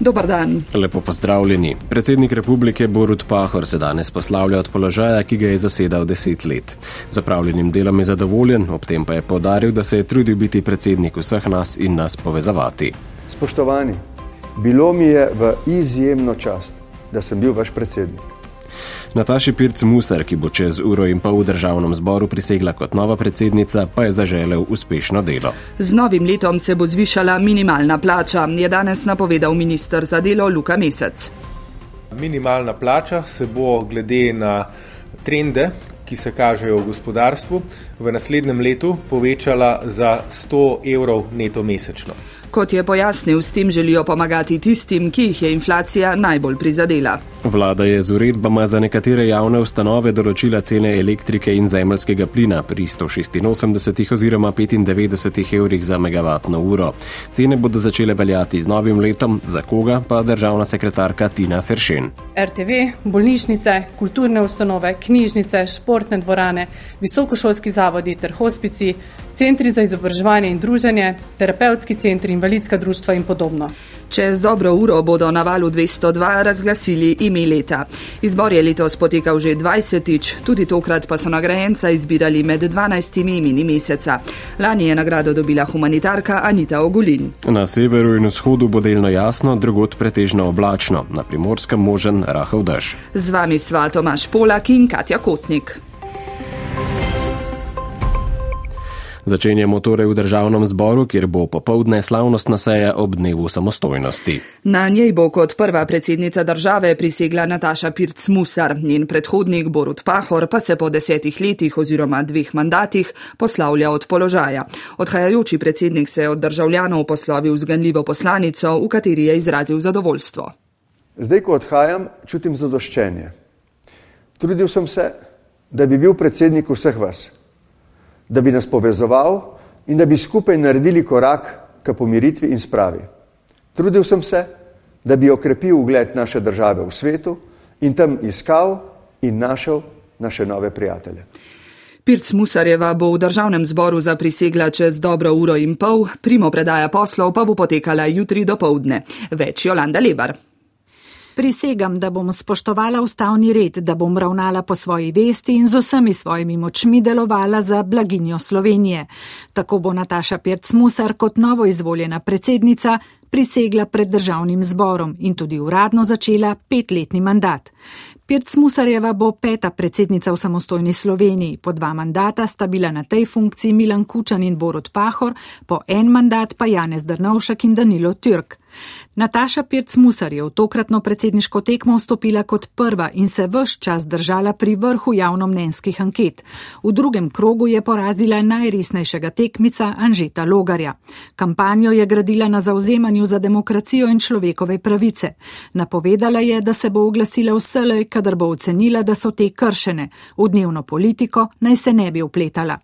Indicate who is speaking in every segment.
Speaker 1: Dobar dan.
Speaker 2: Lepo pozdravljeni. Predsednik republike Borut Pahor se danes poslavlja od položaja, ki ga je zasedal deset let. Zapravljenim delom je zadovoljen, ob tem pa je podaril, da se je trudil biti predsednik vseh nas in nas povezovati.
Speaker 3: Spoštovani, bilo mi je v izjemno čast, da sem bil vaš predsednik.
Speaker 2: Nataši Pirc Musar, ki bo čez uro in pol v državnem zboru prisegla kot nova predsednica, pa je zaželel uspešno delo.
Speaker 1: Z novim letom se bo zvišala minimalna plača, je danes napovedal ministr za delo Luka Mesec.
Speaker 4: Minimalna plača se bo glede na trende, ki se kažejo v gospodarstvu, v naslednjem letu povečala za 100 evrov neto mesečno.
Speaker 1: Kot je pojasnil, s tem želijo pomagati tistim, ki jih je inflacija najbolj prizadela.
Speaker 2: Vlada je z uredbama za nekatere javne ustanove določila cene elektrike in zemljskega plina pri 186 oziroma 95 evrih za megavatno uro. Cene bodo začele veljati z novim letom, za koga pa državna sekretarka Tina Seršen.
Speaker 5: RTV, bolnišnice, kulturne ustanove, knjižnice, športne dvorane, visokošolski zavodi ter hospici, centri za izobraževanje in druženje, terapevtski centri, invalidska društva in podobno.
Speaker 1: Čez dobro uro bodo na valu 202 razglasili ime leta. Izbor je letos potekal že 20-tič, tudi tokrat pa so nagrajenca izbirali med 12 imeni meseca. Lani je nagrado dobila humanitarka Anita Ogulin.
Speaker 2: Na severu in vzhodu bo delno jasno, drugot pretežno oblačno, na primorskem možen rahel dež.
Speaker 1: Z vami sva Tomaš Polak in Katja Kotnik.
Speaker 2: Začenjamo torej v državnem zboru, kjer bo popovdne slavnostna seja ob dnevu samostojnosti.
Speaker 1: Na njej bo kot prva predsednica države prisegla Nataša Pirc Musar, njen predhodnik Borut Pahor pa se po desetih letih oziroma dveh mandatih poslavlja od položaja. Odhajajoči predsednik se je od državljanov poslovil z ganljivo poslanico, v kateri je izrazil zadovoljstvo.
Speaker 3: Zdaj, ko odhajam, čutim zadoščenje. Trudil sem se, da bi bil predsednik vseh vas da bi nas povezoval in da bi skupaj naredili korak k pomiritvi in spravi. Trudil sem se, da bi okrepil ugled naše države v svetu in tam iskal in našel naše nove prijatelje.
Speaker 1: Pirc Musarjeva bo v državnem zboru zaprisegla čez dobro uro in pol, primo predaja poslov pa bo potekala jutri do povdne. Več Jolanda Lebar.
Speaker 6: Prisegam, da bom spoštovala ustavni red, da bom ravnala po svoji vesti in z vsemi svojimi močmi delovala za blaginjo Slovenije. Tako bo Nataša Pirc-Musar kot novo izvoljena predsednica prisegla pred državnim zborom in tudi uradno začela petletni mandat. Pirc Musarjeva bo peta predsednica v samostojni Sloveniji. Po dva mandata sta bila na tej funkciji Milan Kučan in Borod Pahor, po en mandat pa Janez Drnovšek in Danilo Türk. Nataša Pirc Musar je v tokratno predsedniško tekmo vstopila kot prva in se vse čas držala pri vrhu javnomnenjskih anket. V drugem krogu je porazila najresnejšega tekmica Anžeta Logarja. Kampanjo je gradila na zauzemanju za demokracijo in človekove pravice. Napovedala je, da se bo oglasila vselej, kadar bo ocenila, da so te kršene. V dnevno politiko naj se ne bi upletala.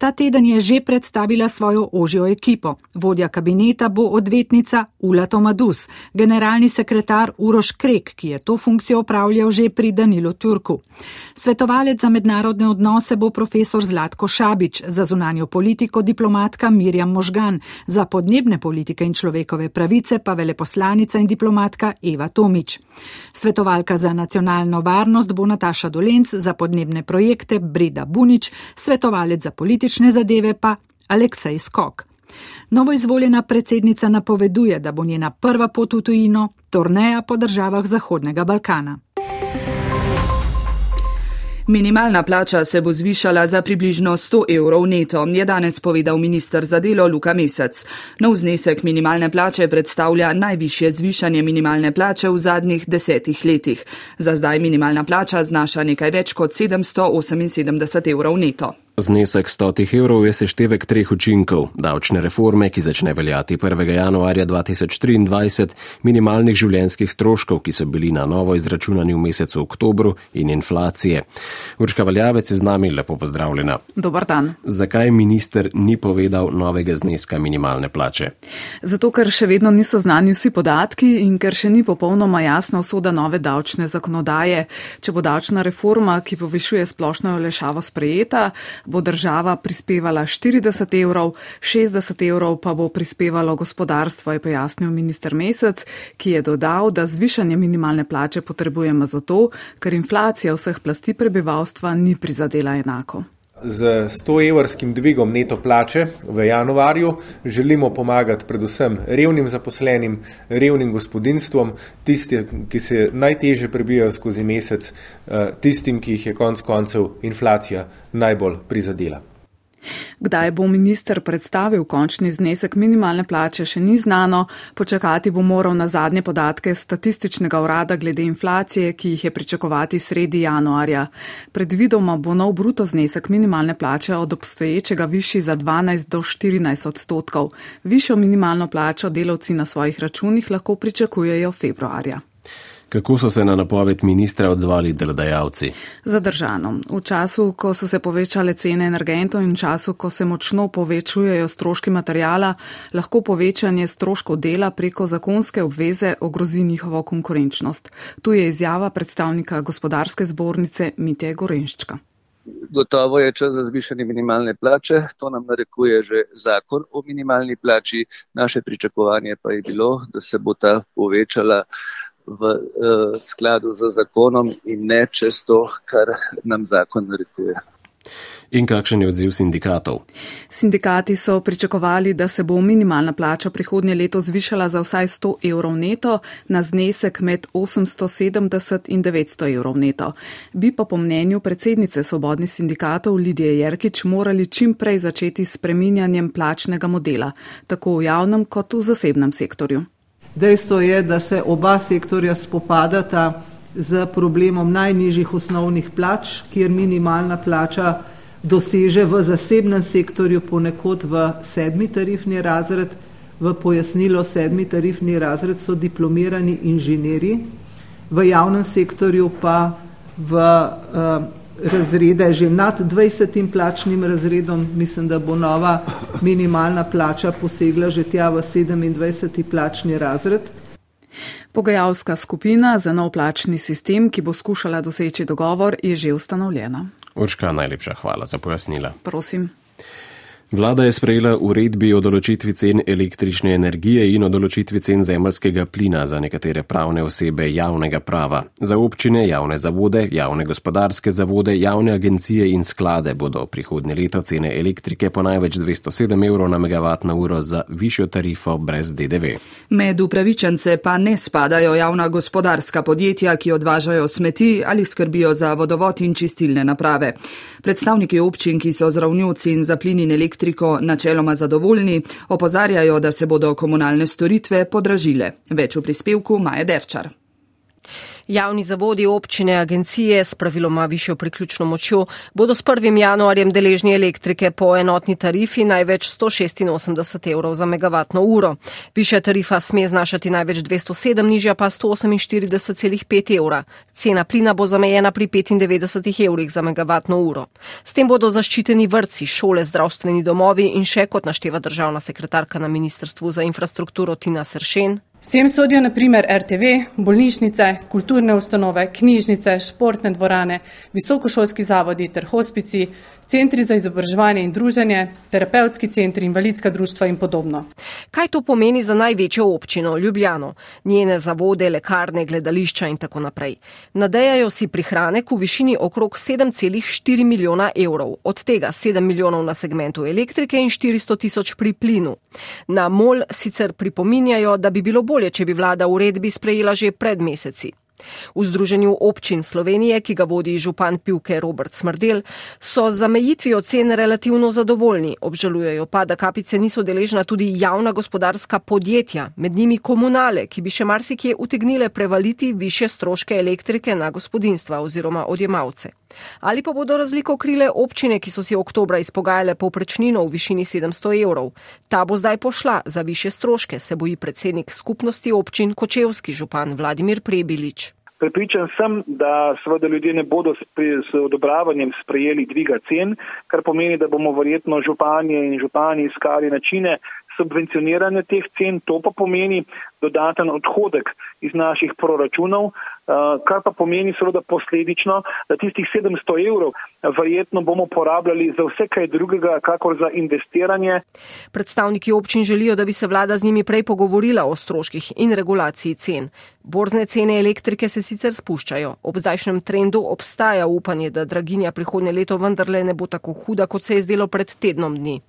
Speaker 6: Ta teden je že predstavila svojo ožjo ekipo. Vodja kabineta bo odvetnica Ula Tomadus, generalni sekretar Uroš Krek, ki je to funkcijo upravljal že pri Danilu Turku. Svetovalec za mednarodne odnose bo profesor Zlatko Šabič, za zunanjo politiko diplomatka Mirjam Možgan, za podnebne politike in človekove pravice pa veleposlanica in diplomatka Eva Tomič. Svetovalka za nacionalno varnost bo Nataša Dolenc, za podnebne projekte Breda Bunič, svetovalec za politično politične zadeve pa Aleksej Skok. Novo izvoljena predsednica napoveduje, da bo njena prva pot v tujino turneja po državah Zahodnega Balkana.
Speaker 1: Minimalna plača se bo zvišala za približno 100 evrov neto, je danes povedal ministr za delo Luka Mesec. Nov znesek minimalne plače predstavlja najvišje zvišanje minimalne plače v zadnjih desetih letih. Za zdaj minimalna plača znaša nekaj več kot 778 evrov neto.
Speaker 2: Znesek 100 evrov je seštevek treh učinkov: davčne reforme, ki začne veljati 1. januarja 2023, minimalnih življenjskih stroškov, ki so bili na novo izračunani v mesecu oktobru, in inflacije. Urška Valjavec je z nami, lepo pozdravljena.
Speaker 7: Dobar dan.
Speaker 2: Zakaj minister ni povedal novega zneska minimalne plače?
Speaker 7: Zato, ker še vedno niso znani vsi podatki in ker še ni popolnoma jasna usoda nove davčne zakonodaje. Če bo davčna reforma, ki povišuje splošno olešavo sprejeta, bo država prispevala 40 evrov, 60 evrov pa bo prispevalo gospodarstvo, je pojasnil minister Mesec, ki je dodal, da zvišanje minimalne plače potrebujemo zato, ker inflacija vseh plasti prebivalstva ni prizadela enako.
Speaker 4: Z 100-evrskim dvigom neto plače v januarju želimo pomagati predvsem revnim zaposlenim, revnim gospodinstvom, tistim, ki se najtežje prebijajo skozi mesec, eh, tistim, ki jih je konec koncev inflacija najbolj prizadela.
Speaker 7: Kdaj bo minister predstavil končni znesek minimalne plače, še ni znano. Počakati bo moral na zadnje podatke statističnega urada glede inflacije, ki jih je pričakovati sredi januarja. Predvidoma bo nov bruto znesek minimalne plače od obstoječega višji za 12 do 14 odstotkov. Višjo minimalno plačo delavci na svojih računih lahko pričakujejo februarja.
Speaker 2: Kako so se na napoved ministra odzvali delodajalci?
Speaker 7: Zadržano. V času, ko so se povečale cene energentov in času, ko se močno povečujejo stroški materijala, lahko povečanje stroškov dela preko zakonske obveze ogrozi njihovo konkurenčnost. Tu je izjava predstavnika gospodarske zbornice Mitje Gorenščka.
Speaker 8: Gotovo je čas za zvišanje minimalne plače, to nam narekuje že zakon o minimalni plači. Naše pričakovanje pa je bilo, da se bo ta povečala v uh, skladu z zakonom in ne čez to, kar nam zakon narekuje.
Speaker 2: In kakšen je odziv sindikatov?
Speaker 7: Sindikati so pričakovali, da se bo minimalna plača prihodnje leto zvišala za vsaj 100 evrov neto na znesek med 870 in 900 evrov neto. Bi pa po mnenju predsednice svobodnih sindikatov Lidije Jerkič morali čim prej začeti s preminjanjem plačnega modela, tako v javnem kot v zasebnem sektorju.
Speaker 9: Dejstvo je, da se oba sektorja spopadata z problemom najnižjih osnovnih plač, kjer minimalna plača doseže v zasebnem sektorju ponekod v sedmi tarifni razred, v pojasnilo sedmi tarifni razred so diplomirani inženirji, v javnem sektorju pa v uh, razrede že nad 20. plačnim razredom, mislim, da bo nova minimalna plača posegla že tja v 27. plačni razred.
Speaker 7: Pogajalska skupina za nov plačni sistem, ki bo skušala doseči dogovor, je že ustanovljena.
Speaker 2: Urška, najlepša hvala za pojasnila.
Speaker 7: Prosim.
Speaker 2: Vlada je sprejela uredbi o določitvi cen električne energije in o določitvi cen zemljskega plina za nekatere pravne osebe javnega prava. Za občine, javne zavode, javne gospodarske zavode, javne agencije in sklade bodo prihodnje leto cene elektrike po največ 207 evrov na megavatno uro za višjo tarifo brez DDV.
Speaker 1: Med upravičence pa ne spadajo javna gospodarska podjetja, ki odvažajo smeti ali skrbijo za vodovod in čistilne naprave. Predstavniki občin, ki so z ravnjo cen za plin in elektriko elektriko načeloma zadovoljni, opozarjajo, da se bodo komunalne storitve podražile. Več v prispevku Maja Derčar.
Speaker 10: Javni zavodi, občine, agencije s praviloma višjo priključno močjo bodo s 1. januarjem deležni elektrike po enotni tarifi največ 186 evrov za megavatno uro. Višja tarifa sme znašati največ 207, nižja pa 148,5 evra. Cena plina bo zamejena pri 95 evrih za megavatno uro. S tem bodo zaščiteni vrtci, šole, zdravstveni domovi in še kot našteva državna sekretarka na Ministrstvu za infrastrukturo Tina Sršen.
Speaker 5: Sem sodijo naprimer RTV, bolnišnice, kulturne ustanove, knjižnice, športne dvorane, visokošolski zavodi ter hospici, centri za izobraževanje in druženje, terapevtski centri, invalidska društva in podobno.
Speaker 10: Kaj to pomeni za največjo občino Ljubljano, njene zavode, lekarne, gledališča in tako naprej? Nadejajo si prihranek v višini okrog 7,4 milijona evrov, od tega 7 milijonov na segmentu elektrike in 400 tisoč pri plinu. Na MOL sicer pripominjajo, da bi bilo bolje, če bi vlada uredbi sprejela že pred meseci. V Združenju občin Slovenije, ki ga vodi župan Pivke Robert Smrdel, so z zamejitvijo cen relativno zadovoljni. Obžalujejo pa, da kapice niso deležna tudi javna gospodarska podjetja, med njimi komunale, ki bi še marsikje utegnile prevaliti više stroške elektrike na gospodinstva oziroma odjemalce. Ali pa bodo razliko krile občine, ki so si oktobra izpogajale povprečnino v višini 700 evrov. Ta bo zdaj pošla za više stroške, se boji predsednik skupnosti občin Kočevski župan Vladimir Prebilič.
Speaker 11: Pripričan sem, da seveda ljudje ne bodo s odobravanjem sprejeli dviga cen, kar pomeni, da bomo verjetno županje in župani iskali načine subvencioniranja teh cen. To pa pomeni dodaten odhodek iz naših proračunov, kar pa pomeni seveda posledično, da tistih 700 evrov verjetno bomo porabljali za vse kaj drugega, kakor za investiranje.
Speaker 10: Predstavniki občin želijo, da bi se vlada z njimi prej pogovorila o stroških in regulaciji cen. Borzne cene elektrike se sicer spuščajo. Ob zdajšnjem trendu obstaja upanje, da draginja prihodnje leto vendarle ne bo tako huda, kot se je zdelo pred tednom dni.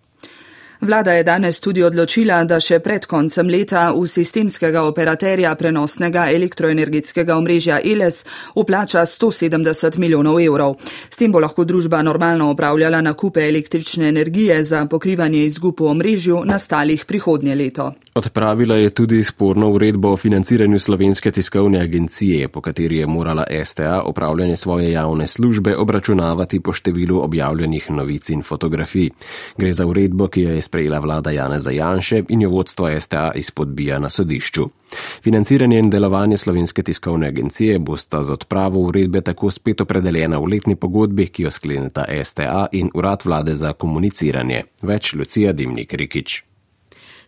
Speaker 1: Vlada je danes tudi odločila, da še pred koncem leta v sistemskega operaterja prenosnega elektroenergetskega omrežja ELES uplača 170 milijonov evrov. S tem bo lahko družba normalno upravljala nakupe električne energije za pokrivanje izgub v omrežju nastalih prihodnje leto.
Speaker 2: Odpravila je tudi sporno uredbo o financiranju slovenske tiskovne agencije, po kateri je morala STA upravljanje svoje javne službe obračunavati po številu objavljenih novic in fotografij. Gre za uredbo, ki jo je sprejela vlada Janeza Janše in jo vodstvo STA izpodbija na sodišču. Financiranje in delovanje slovenske tiskovne agencije bosta z odpravo uredbe tako spet opredeljena v letni pogodbi, ki jo skleneta STA in Urad vlade za komuniciranje. Več Lucija Dimnik Rikič.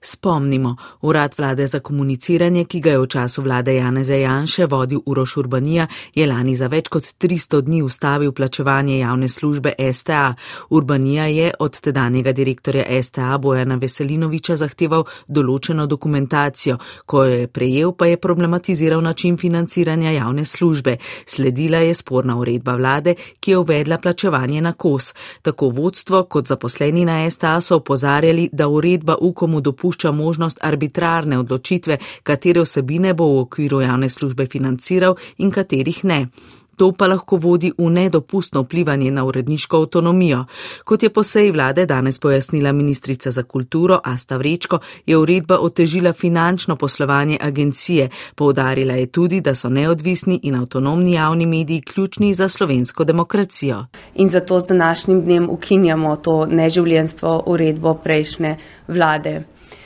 Speaker 12: Spomnimo, urad vlade za komuniciranje, ki ga je v času vlade Janeza Janše vodil Uroš Urbanija, je lani za več kot 300 dni ustavil plačevanje javne službe STA. Urbanija je od tedanjega direktorja STA Bojana Veselinoviča zahteval določeno dokumentacijo, ko jo je prejel, pa je problematiziral način financiranja javne službe. Sledila je sporna uredba vlade, ki je uvedla plačevanje na kos. Tako vodstvo kot zaposleni na STA so opozarjali, da uredba UKOM-u dopušča dopušča možnost arbitrarne odločitve, katere vsebine bo v okviru javne službe financiral in katerih ne. To pa lahko vodi v nedopustno vplivanje na uredniško avtonomijo. Kot je po seji vlade danes pojasnila ministrica za kulturo Asta Vrečko, je uredba otežila finančno poslovanje agencije. Poudarila je tudi, da so neodvisni in avtonomni javni mediji ključni za slovensko demokracijo.
Speaker 13: In zato z današnjim dnem ukinjamo to neživljenstvo uredbo prejšnje vlade.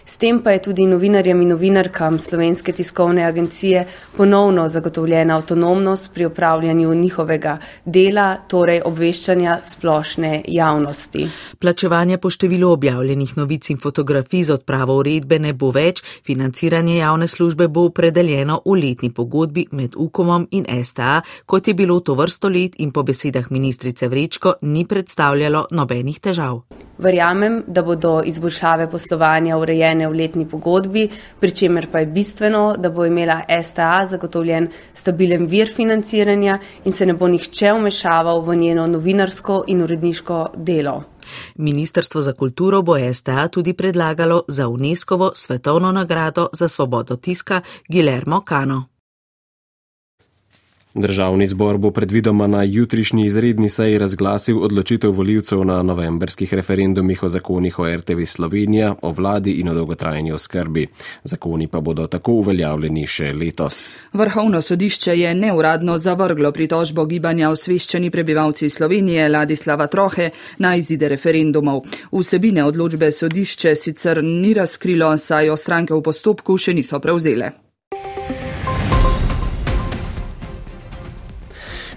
Speaker 13: S tem pa je tudi novinarjem in novinarkam slovenske tiskovne agencije ponovno zagotovljena avtonomnost pri upravljanju njihovega dela, torej obveščanja splošne javnosti.
Speaker 12: Plačevanje po številu objavljenih novic in fotografij z odpravo uredbe ne bo več, financiranje javne službe bo opredeljeno v letni pogodbi med UKOM in STA, kot je bilo to vrsto let in po besedah ministrice Vrečko ni predstavljalo nobenih težav.
Speaker 13: Verjamem, da bodo izboljšave poslovanja urejene v letni pogodbi, pri čemer pa je bistveno, da bo imela STA zagotovljen stabilen vir financiranja in se ne bo nihče vmešaval v njeno novinarsko in uredniško delo.
Speaker 12: Ministrstvo za kulturo bo STA tudi predlagalo za UNESCO svetovno nagrado za svobodo tiska Guillermo Cano.
Speaker 2: Državni zbor bo predvidoma na jutrišnji izredni seji razglasil odločitev voljivcev na novemberskih referendumih o zakonih o RTV Slovenija, o vladi in o dolgotrajni oskrbi. Zakoni pa bodo tako uveljavljeni še letos.
Speaker 1: Vrhovno sodišče je neuradno zavrglo pritožbo gibanja osveščeni prebivalci Slovenije Ladislava Trohe na izide referendumov. Vsebine odločbe sodišče sicer ni razkrilo, saj jo stranke v postopku še niso prevzele.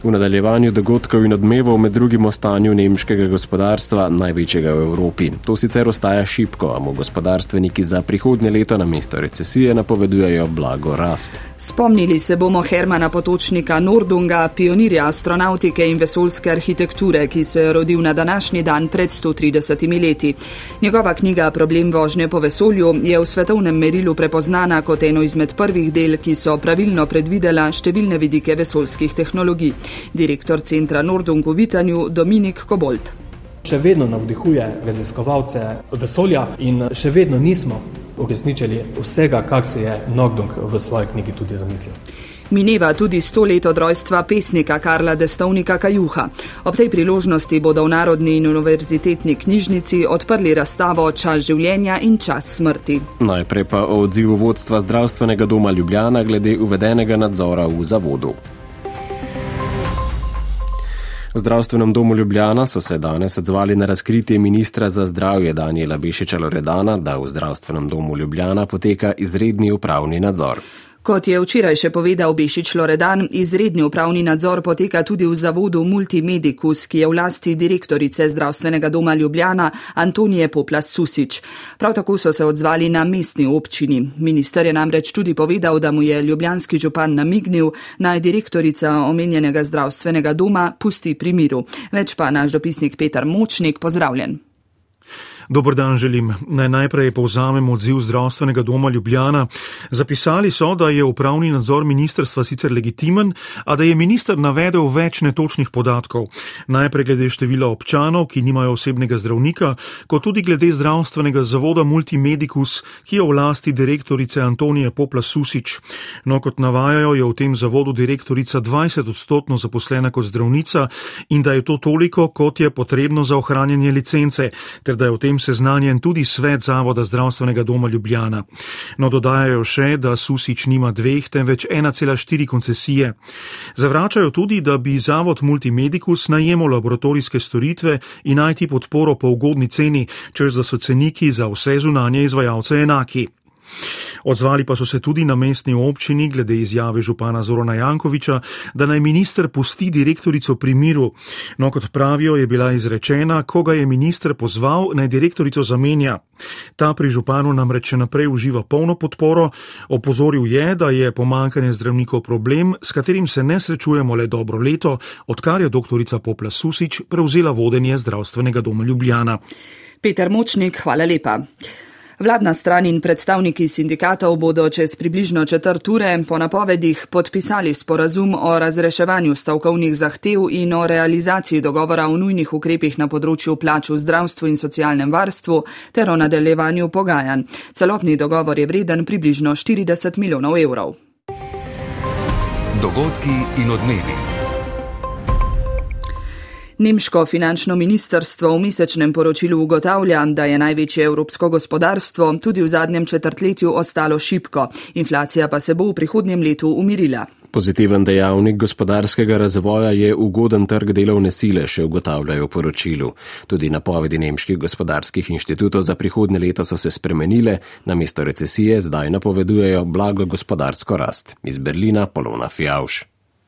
Speaker 2: V nadaljevanju dogodkov in odmevov med drugim o stanju nemškega gospodarstva, največjega v Evropi. To sicer ostaja šipko, a mu gospodarstveniki za prihodnje leto na mesto recesije napovedujejo blago rast.
Speaker 1: Spomnili se bomo Hermana Potočnika Nordunga, pionirja astronautike in vesoljske arhitekture, ki se je rodil na današnji dan pred 130 leti. Njegova knjiga Problem vožnje po vesolju je v svetovnem merilu prepoznana kot eno izmed prvih del, ki so pravilno predvidela številne vidike vesoljskih tehnologij direktor centra Nordung v Vitanju Dominik Kobolt.
Speaker 14: Še vedno navdihuje raziskovalce vesolja in še vedno nismo uresničili vsega, kar se je Nordung v svoji knjigi tudi zamislil.
Speaker 1: Mineva tudi sto let od rojstva pesnika Karla Destovnika Kajuha. Ob tej priložnosti bodo v Narodni in univerzitetni knjižnici odprli razstavo Čas življenja in čas smrti.
Speaker 2: Najprej pa o odzivu vodstva zdravstvenega doma Ljubljana glede uvedenega nadzora v zavodu. V zdravstvenem domu Ljubljana so se danes odzvali na razkritje ministra za zdravje Daniela Bešiča Loredana, da v zdravstvenem domu Ljubljana poteka izredni upravni nadzor.
Speaker 1: Kot je včeraj še povedal Bešič Loredan, izredni upravni nadzor poteka tudi v zavodu Multimedicus, ki je v lasti direktorice zdravstvenega doma Ljubljana Antonije Poplas Susič. Prav tako so se odzvali na mestni občini. Minister je namreč tudi povedal, da mu je ljubljanski župan namignil, naj direktorica omenjenega zdravstvenega doma pusti pri miru. Več pa naš dopisnik Petar Močnik, pozdravljen.
Speaker 15: Dobr dan želim. Naj najprej povzamem odziv zdravstvenega doma Ljubljana. Zapisali so, da je upravni nadzor ministerstva sicer legitimen, a da je minister navedel več netočnih podatkov. Najprej glede števila občanov, ki nimajo osebnega zdravnika, kot tudi glede zdravstvenega zavoda Multimedicus, ki je v lasti direktorice Antonije Popla Susič. No, kot navajajo, je v tem zavodu direktorica 20 odstotno zaposlena kot zdravnica in da je to toliko, kot je potrebno za ohranjanje licence, ter da je v tem seznanjen tudi svet Zavoda zdravstvenega doma Ljubljana. No, dodajajo še, da Susič nima dveh, temveč 1,4 koncesije. Zavračajo tudi, da bi Zavod Multimedicus najemal laboratorijske storitve in najti podporo po ugodni ceni, čež da so ceniki za vse zunanje izvajalce enaki. Odzvali pa so se tudi na mestni občini glede izjave župana Zorona Jankoviča, da naj minister pusti direktorico pri miru. No, kot pravijo, je bila izrečena, ko ga je minister pozval, naj direktorico zamenja. Ta pri županu namreč še naprej uživa polno podporo. Opozoril je, da je pomankanje zdravnikov problem, s katerim se ne srečujemo le dobro leto, odkar je doktorica Popla Susič prevzela vodenje zdravstvenega doma Ljubljana.
Speaker 1: Peter Močnik, hvala lepa. Vladna stran in predstavniki sindikatov bodo čez približno četrt ure po napovedih podpisali sporazum o razreševanju stavkovnih zahtev in o realizaciji dogovora o nujnih ukrepih na področju plač v zdravstvu in socialnem varstvu ter o nadaljevanju pogajanj. Celotni dogovor je vreden približno 40 milijonov evrov.
Speaker 16: Dogodki in odmevi.
Speaker 1: Nemško finančno ministrstvo v mesečnem poročilu ugotavlja, da je največje evropsko gospodarstvo tudi v zadnjem četrtletju ostalo šipko, inflacija pa se bo v prihodnjem letu umirila.
Speaker 2: Pozitiven dejavnik gospodarskega razvoja je ugoden trg delovne sile, še ugotavljajo poročilu. Tudi napovedi nemških gospodarskih inštitutov za prihodnje leto so se spremenile, namesto recesije zdaj napovedujejo blago gospodarsko rast. Iz Berlina Polona Fjauš.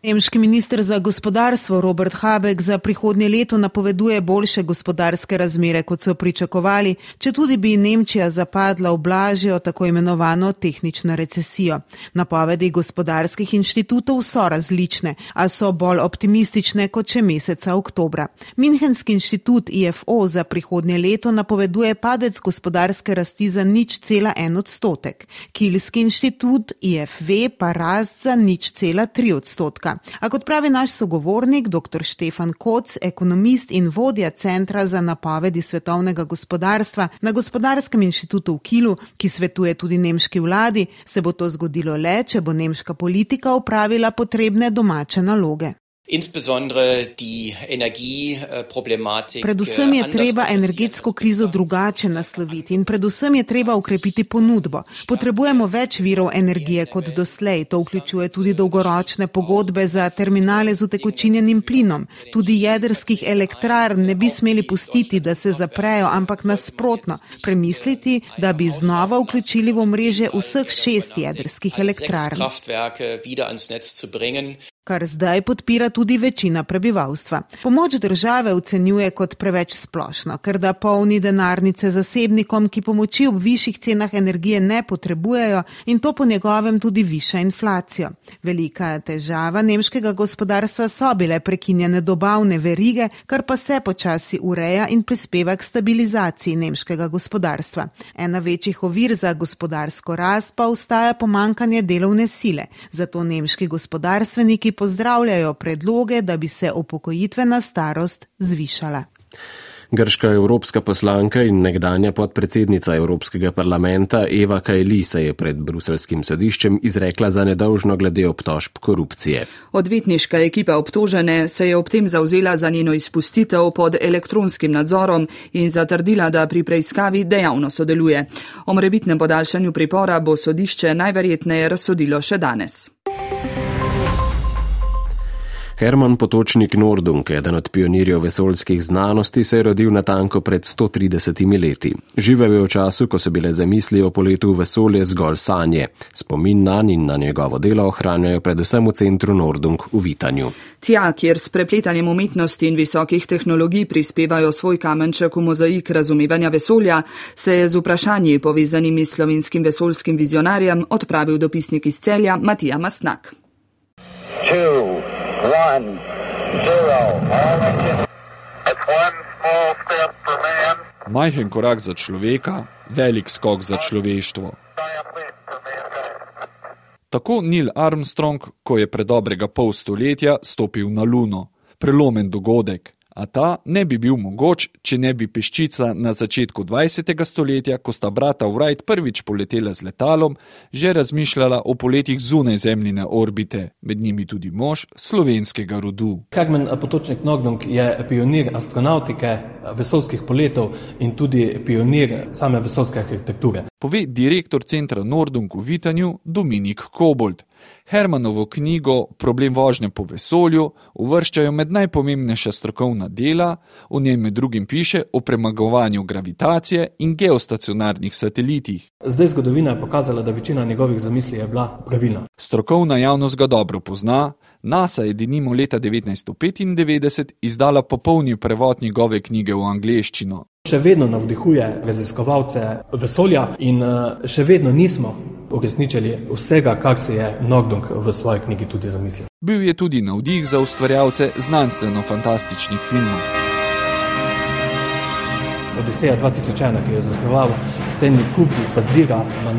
Speaker 17: Nemški minister za gospodarstvo Robert Habeck za prihodnje leto napoveduje boljše gospodarske razmere, kot so pričakovali, če tudi bi Nemčija zapadla v blažjo tako imenovano tehnično recesijo. Napovedi gospodarskih inštitutov so različne, a so bolj optimistične kot še meseca oktobra. Minhenski inštitut IFO za prihodnje leto napoveduje padec gospodarske rasti za nič cela en odstotek. Kilski inštitut IFV pa rast za nič cela tri odstotka. A kot pravi naš sogovornik, dr. Štefan Koc, ekonomist in vodja Centra za napovedi svetovnega gospodarstva na Gospodarskem inštitutu v Kilu, ki svetuje tudi nemški vladi, se bo to zgodilo le, če bo nemška politika upravila potrebne domače naloge. Predvsem je treba energetsko krizo drugače nasloviti in predvsem je treba ukrepiti ponudbo. Potrebujemo več virov energije kot doslej. To vključuje tudi dolgoročne pogodbe za terminale z utekočinjenim plinom. Tudi jedrskih elektrarn ne bi smeli pustiti, da se zaprejo, ampak nasprotno, premisliti, da bi znova vključili v mreže vseh šest jedrskih elektrarn kar zdaj podpira tudi večina prebivalstva. Pomoč države ocenjuje kot preveč splošno, ker da polni denarnice zasebnikom, ki pomoči ob višjih cenah energije ne potrebujejo in to po njegovem tudi viša inflacijo. Velika težava nemškega gospodarstva so bile prekinjene dobavne verige, kar pa se počasi ureja in prispeva k stabilizaciji nemškega gospodarstva. Ena večjih ovir za gospodarsko rast pa ostaja pomankanje delovne sile. Zato nemški gospodarstveniki pozdravljajo predloge, da bi se upokojitvena starost zvišala.
Speaker 2: Grška evropska poslanka in nekdanja podpredsednica Evropskega parlamenta Eva Kajli se je pred bruselskim sodiščem izrekla za nedolžno glede obtožb korupcije.
Speaker 1: Odvetniška ekipa obtožene se je ob tem zauzela za njeno izpustitev pod elektronskim nadzorom in zatrdila, da pri preiskavi dejavno sodeluje. O morebitnem podaljšanju pripora bo sodišče najverjetneje razsodilo še danes.
Speaker 2: Herman Potočnik Nordung, eden od pionirjev vesoljskih znanosti, se je rodil na tanko pred 130 leti. Živel je v času, ko so bile zamisli o poletu v vesolje zgolj sanje. Spomin na in na njegovo delo ohranjajo predvsem v centru Nordung v Vitanju.
Speaker 1: Tja, kjer s prepletanjem umetnosti in visokih tehnologij prispevajo svoj kamenček v mozaik razumevanja vesolja, se je z vprašanji povezanimi s slovenskim vesoljskim vizionarjem odpravil dopisnik iz celja Matija Masnak. Two. One,
Speaker 18: zero. That's one small step for man. Majhen korak za človeka, velik skok za človeštvo. Tako Neil Armstrong, ko je pred dobrega pol stoletja stopil na Luno. Prelomen dogodek, a ta ne bi bil mogoč, če ne bi peščica na začetku 20. stoletja, ko sta brata Wright prvič poletela z letalom, že razmišljala o poletjih zunaj zemljine orbite, med njimi tudi mož slovenskega rodu.
Speaker 14: Herman Potočnik Nogdung je pionir astronautike, vesolskih poletov in tudi pionir same vesolske arhitekture.
Speaker 18: Pove direktor centra Nordung v Vitanju Dominik Kobold. Hermanovo knjigo Problem vožnje po vesolju uvrščajo med najpomembnejša strokovna dela, v njej med drugim piše o premagovanju gravitacije in geostacionarnih satelitih.
Speaker 14: Zdaj zgodovina je pokazala, da večina njegovih zamisli je bila pravilna.
Speaker 18: Strokovna javnost ga dobro pozna, NASA je denimo leta 1995 izdala popolni prevod njegove knjige v angleščino.
Speaker 14: Še vedno navdihuje raziskovalce vesolja in eh, še vedno nismo uresničili vsega, kar se je Nogdong v svoji knjigi tudi zamislil.
Speaker 18: Bil je tudi navdih za ustvarjalce znanstveno-fantastičnih filmov.
Speaker 14: Odiseja 2001, ki je zasnoval Stanley Kubrick, bazira na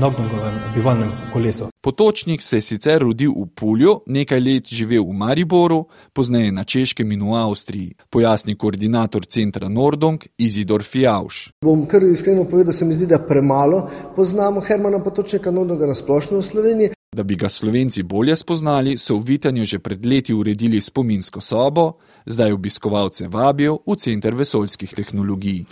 Speaker 14: Nogdongovem bivalnem kolesu.
Speaker 18: Potočnik se je sicer rodil v Pulju, nekaj let živel v Mariboru, pozneje na Češkem in v Avstriji, pojasni koordinator centra Nordong Izidor Fjauš.
Speaker 19: Bom kar iskreno povedal, da se mi zdi, da premalo poznamo Hermana Potočnika Nordonga na splošno v Sloveniji.
Speaker 18: Da bi ga Slovenci bolje spoznali, so v Vitanju že pred leti uredili spominsko sobo, zdaj obiskovalce vabijo v Center vesoljskih tehnologij.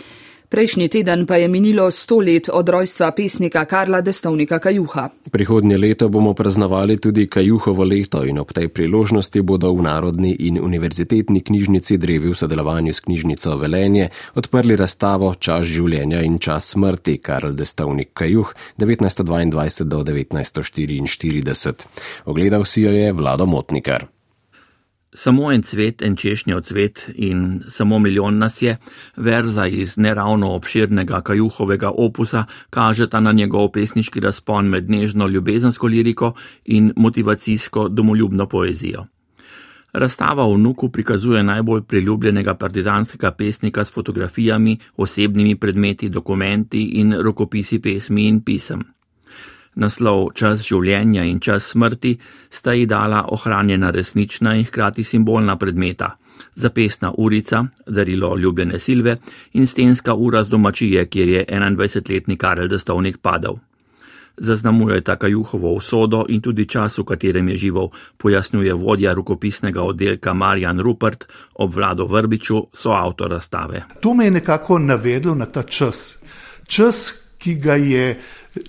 Speaker 1: Prejšnji teden pa je minilo sto let od rojstva pesnika Karla Destovnika Kajuha.
Speaker 2: Prihodnje leto bomo praznovali tudi Kajuhovo leto in ob tej priložnosti bodo v Narodni in univerzitetni knjižnici Drevi v sodelovanju s knjižnico Velenje odprli razstavo Čas življenja in čas smrti Karl Destovnik Kajuh 1922 do 1944. Ogledal si jo je Vlado Motnikar.
Speaker 20: Samo en cvet, en češnjev cvet in samo milijon nas je, verza iz neravno obširnega kajuhovega opusa kažeta na njegov pesniški razpon med nežno ljubezensko liriko in motivacijsko domoljubno poezijo. Razstava v Nuku prikazuje najbolj priljubljenega partizanskega pesnika s fotografijami, osebnimi predmeti, dokumenti in rokopisi pesmi in pisem. Naslov Čas življenja in čas smrti sta ji dala ohranjena resnična in hkrati simbolna predmeta. Zapesna urica, darilo ljubljene Silve in stenska ura z domačije, kjer je 21-letni Karel Destovnik padal. Zaznamuje ta kajuhovo usodo in tudi čas, v katerem je živel, pojasnjuje vodja rukopisnega oddelka Marjan Rupert ob vlado Vrbiču, so avtor razstave.
Speaker 21: To me je nekako navedlo na ta čas. Čas, ki ga je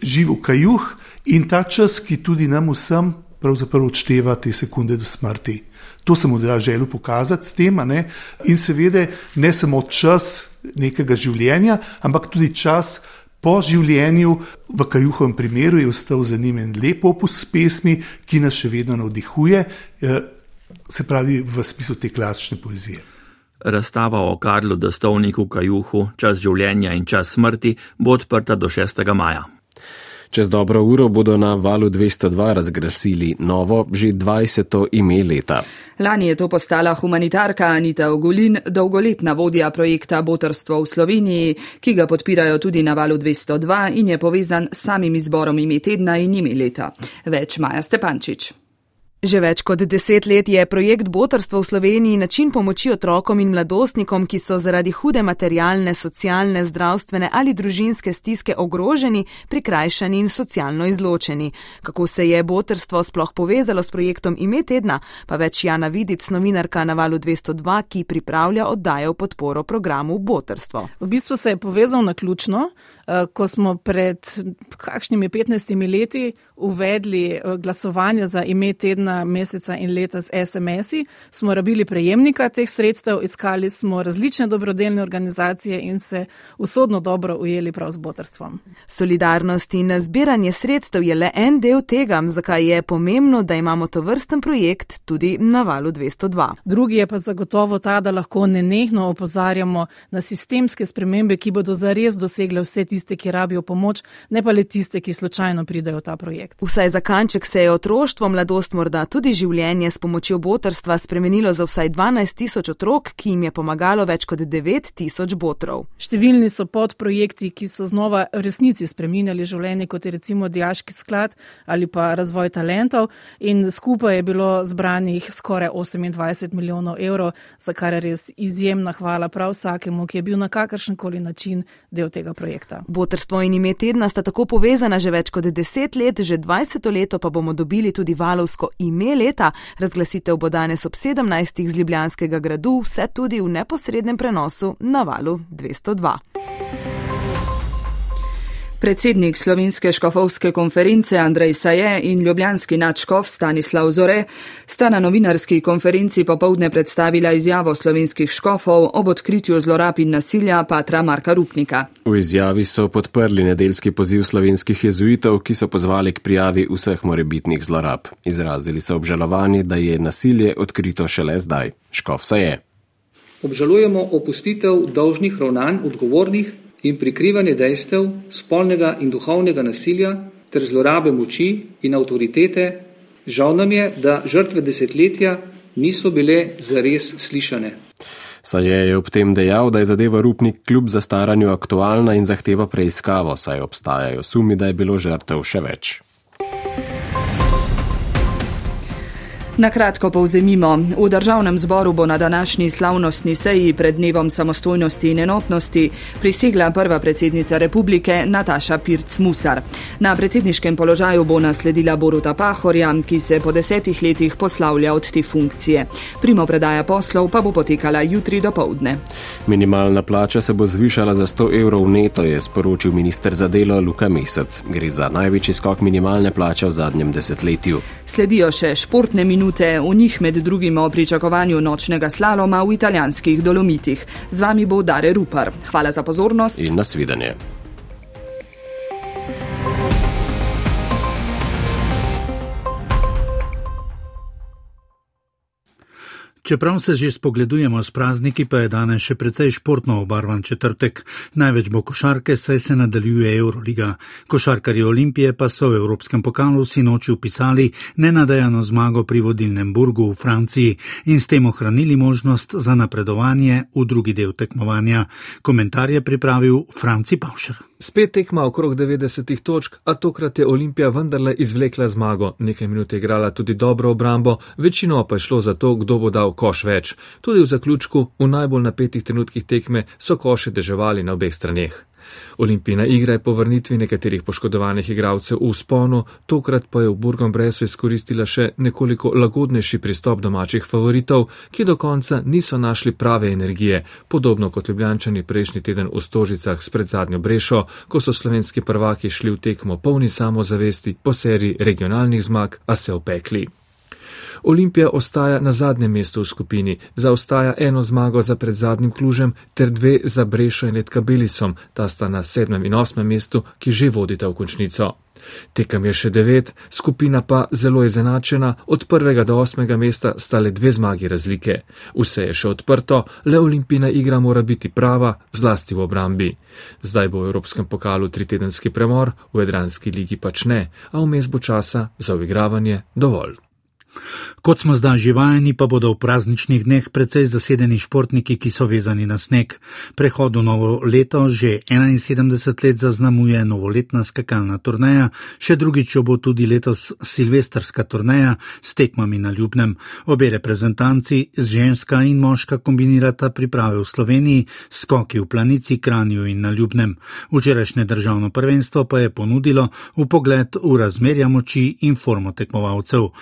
Speaker 21: živel kajuh in ta čas, ki tudi nam vsem pravzaprav odšteva te sekunde do smrti. To sem odela želel pokazati s tem, ne? in seveda ne samo čas nekega življenja, ampak tudi čas po življenju, v kajuhovem primeru je ostal zanimiv lep opus pesmi, ki nas še vedno navdihuje, eh, se pravi v smislu te klasične poezije.
Speaker 20: Razstava o Karlu Dostovniku Kajuhu, čas življenja in čas smrti bo odprta do 6. maja.
Speaker 2: Čez dobro uro bodo na valu 202 razglasili novo, že 20. ime leta.
Speaker 1: Lani je to postala humanitarka Anita Ogulin, dolgoletna vodja projekta Botrstvo v Sloveniji, ki ga podpirajo tudi na valu 202 in je povezan s samim izborom ime tedna in ime leta. Več Maja Stepančič.
Speaker 22: Že več kot deset let je projekt Botrstvo v Sloveniji način pomoči otrokom in mladostnikom, ki so zaradi hude materialne, socialne, zdravstvene ali družinske stiske ogroženi, prikrajšani in socialno izločeni. Kako se je Botrstvo sploh povezalo s projektom Ime tedna, pa več Jana Vidic, novinarka na valu 202, ki pripravlja oddajo v podporo programu Botrstvo.
Speaker 5: V bistvu se je povezal na ključno. Eh, ko smo pred kakšnimi 15 leti uvedli eh, glasovanje za ime tedna, meseca in leta z SMS-i, smo rabili prejemnika teh sredstev, iskali smo različne dobrodelne organizacije in se usodno dobro ujeli prav z botrstvom.
Speaker 22: Solidarnost in zbiranje sredstev je le en del tega, zakaj je pomembno, da imamo to vrsten projekt tudi na valu 202.
Speaker 5: Drugi je pa zagotovo ta, da lahko nenehno opozarjamo na sistemske spremembe, ki bodo zares dosegle vse tiste, ki rabijo pomoč, ne pa le tiste, ki slučajno pridejo v ta projekt.
Speaker 22: Vsaj za kanček se je otroštvo, mladost, morda tudi življenje s pomočjo botrstva spremenilo za vsaj 12 tisoč otrok, ki jim je pomagalo več kot 9 tisoč botrov.
Speaker 5: Številni so podprojekti, ki so znova resnici spreminjali življenje, kot je recimo Dijaški sklad ali pa razvoj talentov in skupaj je bilo zbranih skoraj 28 milijonov evrov, za kar je res izjemna hvala prav vsakemu, ki je bil na kakršen koli način del tega projekta.
Speaker 22: Botrstvo in ime tedna sta tako povezana že več kot deset let, že 20 leto pa bomo dobili tudi valovsko ime leta. Razglasitev bo danes ob 17. z Ljubljanskega gradu, vse tudi v neposrednem prenosu na valu 202. Predsednik slovenske škofovske konference Andrej Saje in ljubljanski načkov Stanislav Zore sta na novinarski konferenci popovdne predstavila izjavo slovenskih škofov ob odkritju zlorab in nasilja patra Marka Rupnika.
Speaker 2: V izjavi so podprli nedeljski poziv slovenskih jezuitov, ki so pozvali k prijavi vseh morebitnih zlorab. Izrazili so obžalovanje, da je nasilje odkrito šele zdaj. Škof Saje.
Speaker 23: Obžalujemo opustitev dolžnih ravnanj odgovornih in prikrivanje dejstev spolnega in duhovnega nasilja ter zlorabe moči in avtoritete, žal nam je, da žrtve desetletja niso bile zares slišane.
Speaker 2: Saj je ob tem dejal, da je zadeva Rupnik kljub zastaranju aktualna in zahteva preiskavo, saj obstajajo sumi, da je bilo žrtev še več.
Speaker 1: Na kratko povzemimo. V državnem zboru bo na današnji slavnostni seji pred dnevom samostojnosti in enotnosti prisegla prva predsednica republike Nataša Pirc-Musar. Na predsedniškem položaju bo nasledila Boruta Pahorja, ki se po desetih letih poslavlja od te funkcije. Primo predaja poslov pa bo potekala jutri do povdne.
Speaker 2: Minimalna plača se bo zvišala za 100 evrov neto, je sporočil minister za delo Luka Mesec. Gre za največji skok minimalne plače v zadnjem desetletju.
Speaker 1: Sledijo še športne minute minute, v njih med drugim o pričakovanju nočnega slaloma v italijanskih dolomitih. Z vami bo Dare Rupar. Hvala za pozornost
Speaker 2: in nasvidenje.
Speaker 24: Čeprav se že spogledujemo s prazniki, pa je danes še precej športno obarvan četrtek. Največ bo košarke, saj se nadaljuje Euroliga. Košarkarji Olimpije pa so v Evropskem pokalu sinoči upisali nenadejano zmago pri vodilnem Burgu v Franciji in s tem ohranili možnost za napredovanje v drugi del tekmovanja. Komentar je pripravil Franci Paušer.
Speaker 25: Spet tekma okrog 90 točk, a tokrat je Olimpija vendarle izvlekla zmago. Nekaj minut je igrala tudi dobro obrambo, večino pa je šlo za to, kdo bo dal koš več. Tudi v zaključku, v najbolj napetih trenutkih tekme, so koše deževali na obeh straneh. Olimpijina igra je po vrnitvi nekaterih poškodovanih igralcev v sponu, tokrat pa je v Burgom Bresu izkoristila še nekoliko lagodnejši pristop domačih favoritov, ki do konca niso našli prave energije, podobno kot ljubljančani prejšnji teden v Stožicah s predzadnjo Brešo, ko so slovenski prvaki šli v tekmo polni samozavesti po seriji regionalnih zmag, a se opekli. Olimpija ostaja na zadnjem mestu v skupini, zaostaja eno zmago za predzadnjim klužem ter dve za Brešo in Letka Belisom, ta sta na sedmem in osmem mestu, ki že vodita v končnico. Tekam je še devet, skupina pa zelo izenačena, od prvega do osmega mesta sta le dve zmagi razlike. Vse je še odprto, le olimpijna igra mora biti prava, zlasti v obrambi. Zdaj bo v Evropskem pokalu tritedenski premor, v Edranski ligi pač ne, a vmes bo časa za uigravanje dovolj.
Speaker 24: Kot smo zdaj že vajeni, pa bodo v prazničnih dneh precej zasedeni športniki, ki so vezani na sneg. Prehod v novo leto že 71 let zaznamuje novoletna skakalna turneja, še drugič jo bo tudi letos silvestrska turneja s tekmami na Ljubnem. Obe reprezentanci, ženska in moška, kombinirata priprave v Sloveniji, skoki v planici, kranju in na Ljubnem. Včerajšnje državno prvenstvo pa je ponudilo v pogled v razmerja moči in formo tekmovalcev.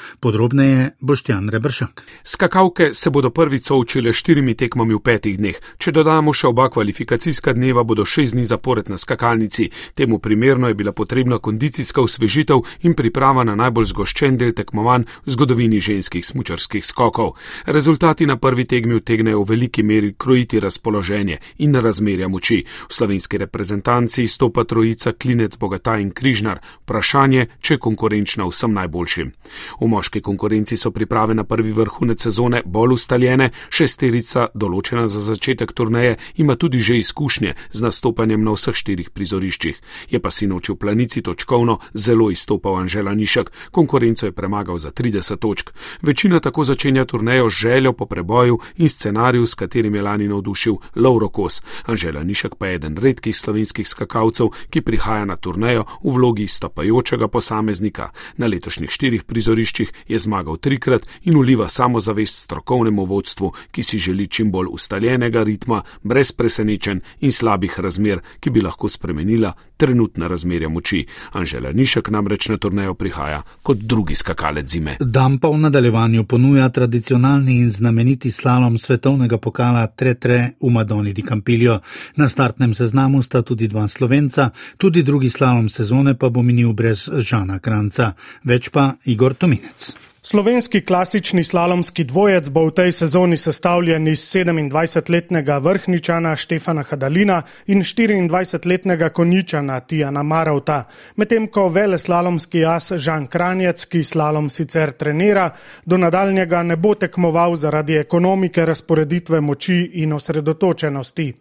Speaker 24: Podrobneje Boštjan Rebršak.
Speaker 26: Skakavke se bodo prvič soočile štirimi tekmami v petih dneh. Če dodamo še oba kvalifikacijska dneva, bodo šest dni zapored na skakalnici. Temu primerno je bila potrebna kondicijska usvežitev in priprava na najbolj zgoščen del tekmovanj v zgodovini ženskih smučarskih skokov. Rezultati na prvi tekmi utegnejo v veliki meri krojiti razpoloženje in razmerja moči. V slovenski reprezentanci stopa trojica Klinec, Bogata in Križnar. Vprašanje, če je konkurenčna vsem najboljšim. V moški konkurenci so priprave na prvi vrhunec sezone bolj ustaljene, šesterica, določena za začetek turneje, ima tudi že izkušnje z nastopanjem na vseh štirih prizoriščih. Je pa sinoči v planici točkovno zelo izstopal Anžela Nišek, konkurenco je premagal za 30 točk. Večina tako začenja turnejo z željo po preboju in scenariju, s katerim je lani navdušil Lauro Kos. Anžela Nišek pa je eden redkih slovenskih skakalcev, ki prihaja na turnejo v vlogi stopajočega posameznika. Na letošnjih štirih prizoriščih je zmagal trikrat in uliva samozavest strokovnemu vodstvu, ki si želi čim bolj ustaljenega ritma, brez presenečen in slabih razmer, ki bi lahko spremenila trenutna razmerja moči. Anžela Nišek namreč na turnejo prihaja kot drugi skakalec zime.
Speaker 24: Dan pa v nadaljevanju ponuja tradicionalni in znameniti slalom svetovnega pokala Tretre v Madoni di Campillo. Na startnem seznamu sta tudi dva slovenca, tudi drugi slalom sezone pa bo minil brez Žana Kranca. Več pa Igor Tominec.
Speaker 27: Slovenski klasični slalomski dvojec bo v tej sezoni sestavljen iz 27-letnega vrhničana Štefana Hadalina in 24-letnega konjičana Tijana Maravta, medtem ko vele slalomski as Žan Kranjec, ki slalom sicer trenira, do nadaljnjega ne bo tekmoval zaradi ekonomike razporeditve moči in osredotočenosti.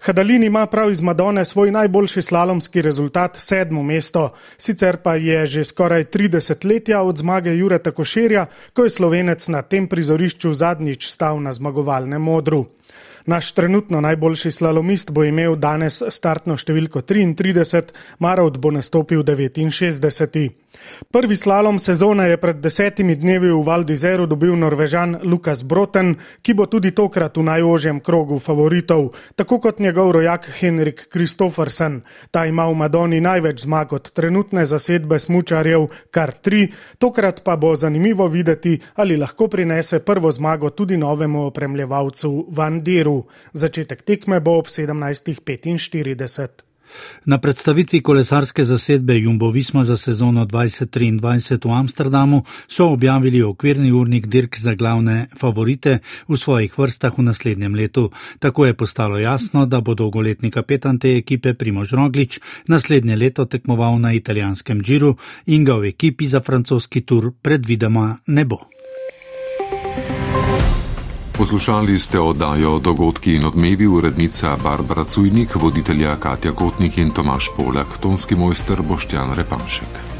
Speaker 27: Hadalin ima prav iz Madone svoj najboljši slalomski rezultat, sedmo mesto, sicer pa je že skoraj 30 letja od zmage Jureta Košerja, ko je slovenec na tem prizorišču zadnjič stal na zmagovalnem modru. Naš trenutno najboljši slalomist bo imel danes startno številko 33, Marovt bo nastopil 69. Prvi slalom sezone je pred desetimi dnevi v Valdizeru dobil norvežan Lukas Broten, ki bo tudi tokrat v najožjem krogu favoritov, tako kot njegov rojak Henrik Kristoffersen. Ta ima v Madoni največ zmag od trenutne zasedbe smučarjev, kar tri, tokrat pa bo zanimivo videti, ali lahko prinese prvo zmago tudi novemu opremljevalcu Van Diru. Začetek tekme bo ob 17.45.
Speaker 24: Na predstavitvi kolesarske zasedbe Jumbo Visma za sezono 2023 v Amsterdamu so objavili okvirni urnik dirk za glavne favorite v svojih vrstah v naslednjem letu. Tako je postalo jasno, da bo dolgoletni kapetan te ekipe Primož Roglič naslednje leto tekmoval na italijanskem džiru in ga v ekipi za francoski tur predvidoma ne bo.
Speaker 16: Poslušali ste oddajo Dogodki in odmevi urednica Barbara Cujnik, voditelja Katja Kotnik in Tomaš Polak, tonski mojster Boštjan Repanšek.